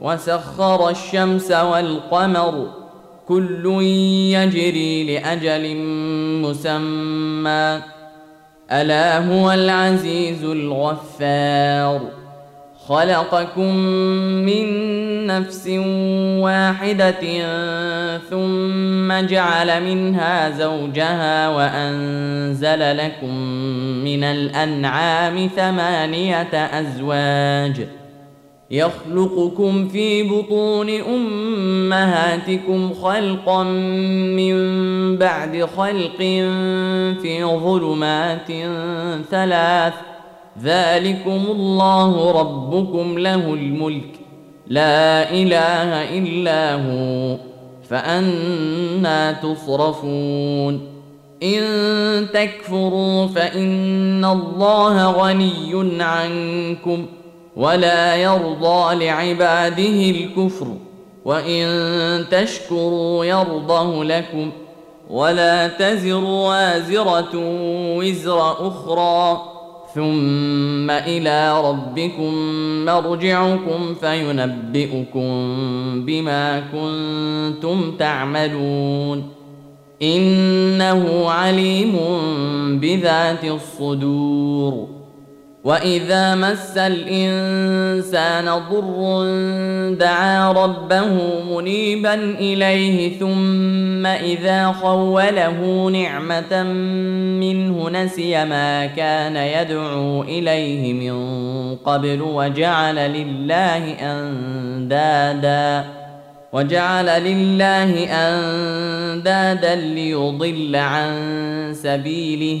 وسخر الشمس والقمر كل يجري لأجل مسمى. ألا هو العزيز الغفار. خلقكم من نفس واحدة ثم جعل منها زوجها وأنزل لكم من الأنعام ثمانية أزواج. يخلقكم في بطون أمهاتكم خلقا من بعد خلق في ظلمات ثلاث. ذلكم الله ربكم له الملك. لا إله إلا هو فأنا تصرفون. إن تكفروا فإن الله غني عنكم. ولا يرضى لعباده الكفر وإن تشكروا يرضه لكم ولا تزر وازرة وزر أخرى. ثم إلى ربكم مرجعكم فينبئكم بما كنتم تعملون. إنه عليم بذات الصدور. واذا مس الانسان ضر دعا ربه منيبا اليه ثم اذا خوله نعمه منه نسي ما كان يدعو اليه من قبل وجعل لله اندادا وجعل لله اندادا ليضل عن سبيله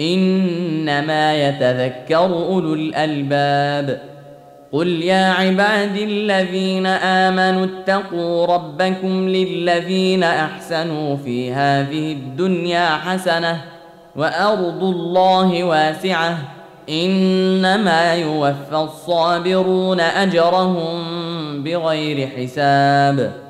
إنما يتذكر أولو الألباب. قل يا عبادي الذين آمنوا اتقوا ربكم للذين أحسنوا في هذه الدنيا حسنة وأرض الله واسعة. إنما يوفى الصابرون أجرهم بغير حساب.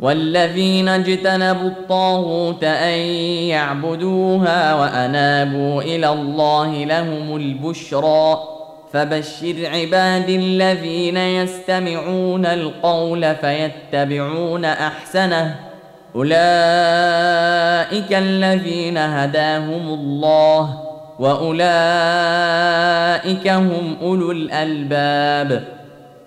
والذين اجتنبوا الطاغوت أن يعبدوها وأنابوا إلى الله لهم البشرى. فبشر عباد الذين يستمعون القول فيتبعون أحسنه. أولئك الذين هداهم الله وأولئك هم أولو الألباب.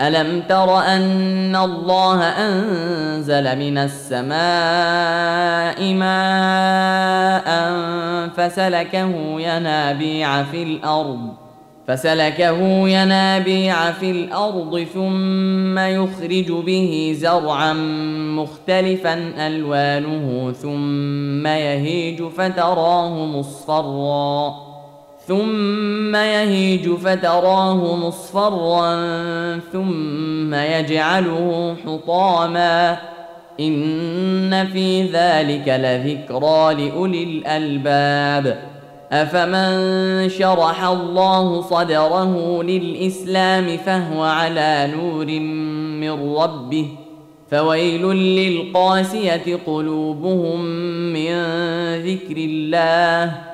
ألم تر أن الله أنزل من السماء ماء فسلكه ينابيع في الأرض فسلكه ينابيع في الأرض ثم يخرج به زرعا مختلفا ألوانه ثم يهيج فتراه مصفرا. ثم يهيج فتراه مصفرا ثم يجعله حطاما. إن في ذلك لذكرى لأولي الألباب. أفمن شرح الله صدره للإسلام فهو على نور من ربه. فويل للقاسية قلوبهم من ذكر الله.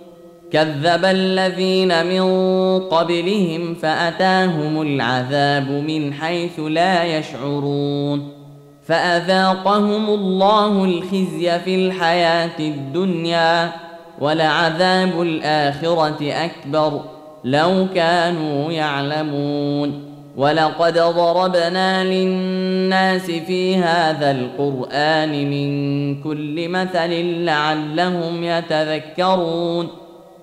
كذب الذين من قبلهم فأتاهم العذاب من حيث لا يشعرون فأذاقهم الله الخزي في الحياة الدنيا ولعذاب الآخرة أكبر لو كانوا يعلمون ولقد ضربنا للناس في هذا القرآن من كل مثل لعلهم يتذكرون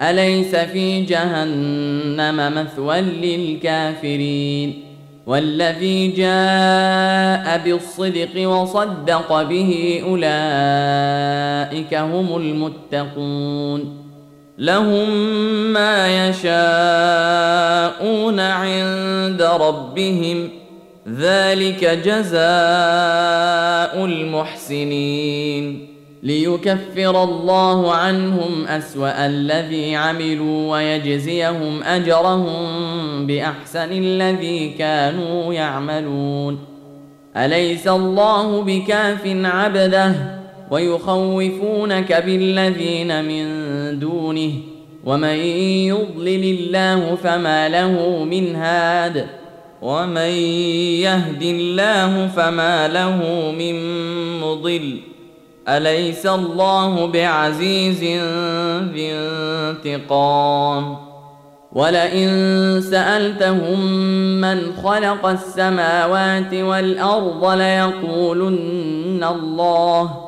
أليس في جهنم مثوى للكافرين؟ والذي جاء بالصدق وصدق به أولئك هم المتقون. لهم ما يشاءون عند ربهم ذلك جزاء المحسنين. ليكفر الله عنهم أسوأ الذي عملوا ويجزيهم أجرهم بأحسن الذي كانوا يعملون. أليس الله بكاف عبده ويخوفونك بالذين من دونه؟ ومن يضلل الله فما له من هاد؟ ومن يهد الله فما له من مضل؟ أليس الله بعزيز ذي انتقام؟ ولئن سألتهم من خلق السماوات والأرض ليقولن الله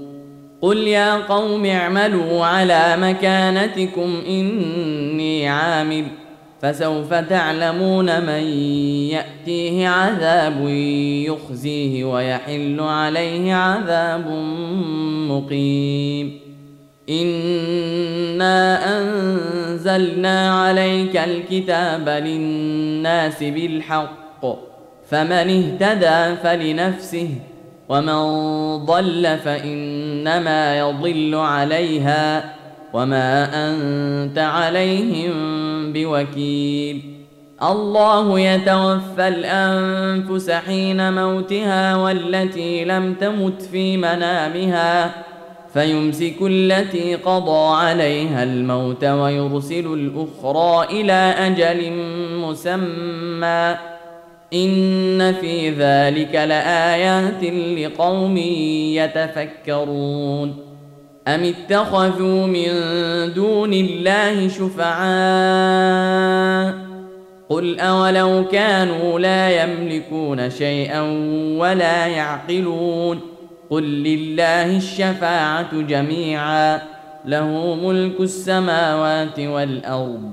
قل يا قوم اعملوا على مكانتكم اني عامل فسوف تعلمون من ياتيه عذاب يخزيه ويحل عليه عذاب مقيم انا انزلنا عليك الكتاب للناس بالحق فمن اهتدى فلنفسه ومن ضل فإنما يضل عليها وما أنت عليهم بوكيل. الله يتوفى الأنفس حين موتها والتي لم تمت في منامها فيمسك التي قضى عليها الموت ويرسل الأخرى إلى أجل مسمى. إن في ذلك لآيات لقوم يتفكرون. أم اتخذوا من دون الله شفعاء؟ قل أولو كانوا لا يملكون شيئا ولا يعقلون. قل لله الشفاعة جميعا. له ملك السماوات والأرض.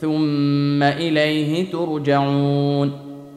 ثم إليه ترجعون.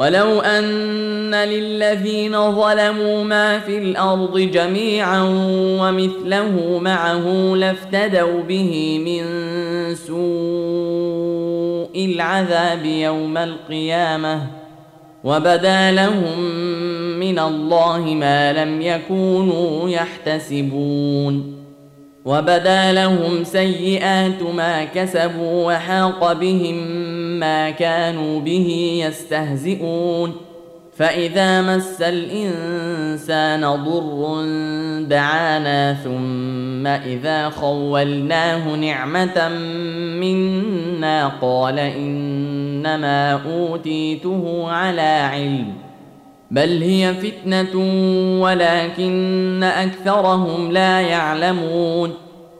ولو أن للذين ظلموا ما في الأرض جميعا ومثله معه لافتدوا به من سوء العذاب يوم القيامة وبدا لهم من الله ما لم يكونوا يحتسبون وبدا لهم سيئات ما كسبوا وحاق بهم ما كانوا به يستهزئون. فإذا مس الإنسان ضر دعانا ثم إذا خولناه نعمة منا قال إنما أوتيته على علم. بل هي فتنة ولكن أكثرهم لا يعلمون.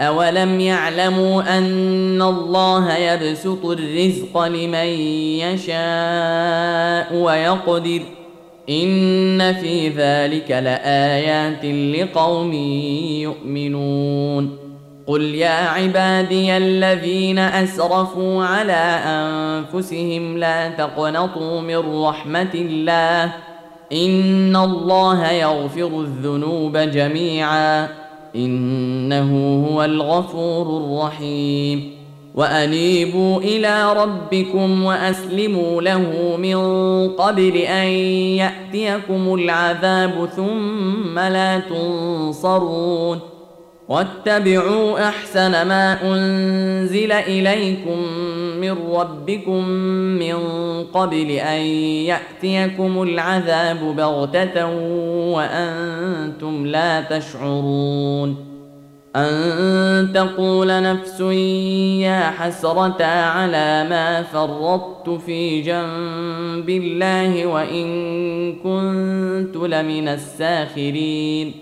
اولم يعلموا ان الله يبسط الرزق لمن يشاء ويقدر ان في ذلك لايات لقوم يؤمنون. قل يا عبادي الذين اسرفوا على انفسهم لا تقنطوا من رحمه الله ان الله يغفر الذنوب جميعا إنه هو الغفور الرحيم. وأنيبوا إلى ربكم وأسلموا له من قبل أن يأتيكم العذاب ثم لا تنصرون. واتبعوا أحسن ما أنزل إليكم من ربكم من قبل أن يأتيكم العذاب بغتة وأنتم لا تشعرون أن تقول نفس يا حسرة على ما فرطت في جنب الله وإن كنت لمن الساخرين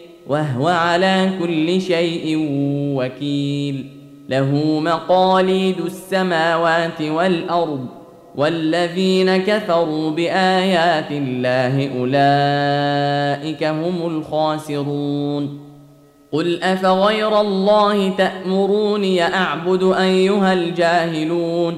وهو على كل شيء وكيل. له مقاليد السماوات والأرض والذين كفروا بآيات الله أولئك هم الخاسرون. قل أفغير الله تأمروني أعبد أيها الجاهلون؟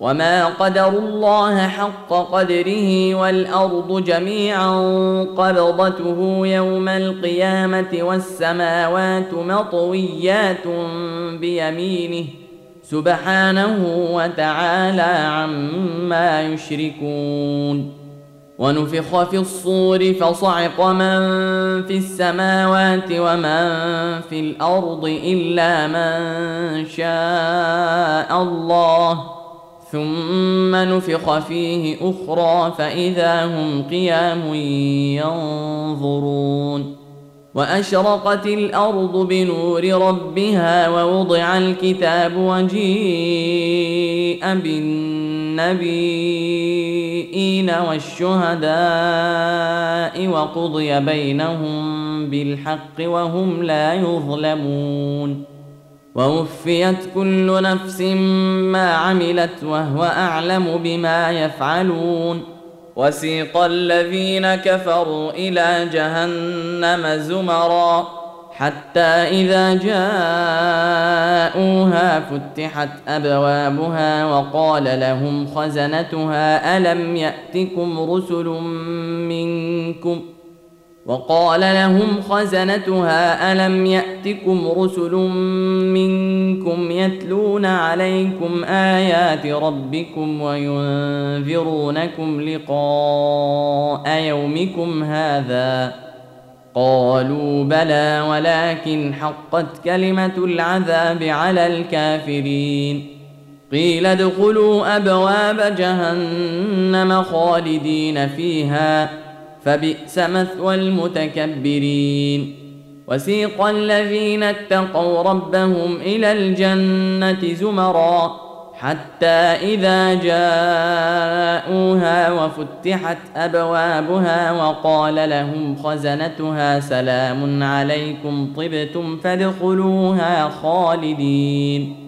وما قدروا الله حق قدره والارض جميعا قبضته يوم القيامه والسماوات مطويات بيمينه سبحانه وتعالى عما يشركون ونفخ في الصور فصعق من في السماوات ومن في الأرض الا من شاء الله ثم نفخ فيه أخرى فإذا هم قيام ينظرون وأشرقت الأرض بنور ربها ووضع الكتاب وجيء بالنبيين والشهداء وقضي بينهم بالحق وهم لا يظلمون ووفيت كل نفس ما عملت وهو أعلم بما يفعلون وسيق الذين كفروا إلى جهنم زمرا حتى إذا جاءوها فتحت أبوابها وقال لهم خزنتها ألم يأتكم رسل منكم وقال لهم خزنتها ألم يأتكم رسل منكم يتلون عليكم آيات ربكم وينذرونكم لقاء يومكم هذا؟ قالوا بلى ولكن حقت كلمة العذاب على الكافرين. قيل ادخلوا أبواب جهنم خالدين فيها. فبئس مثوى المتكبرين. وسيق الذين اتقوا ربهم إلى الجنة زمرا حتى إذا جاءوها وفتحت أبوابها وقال لهم خزنتها سلام عليكم طبتم فادخلوها خالدين.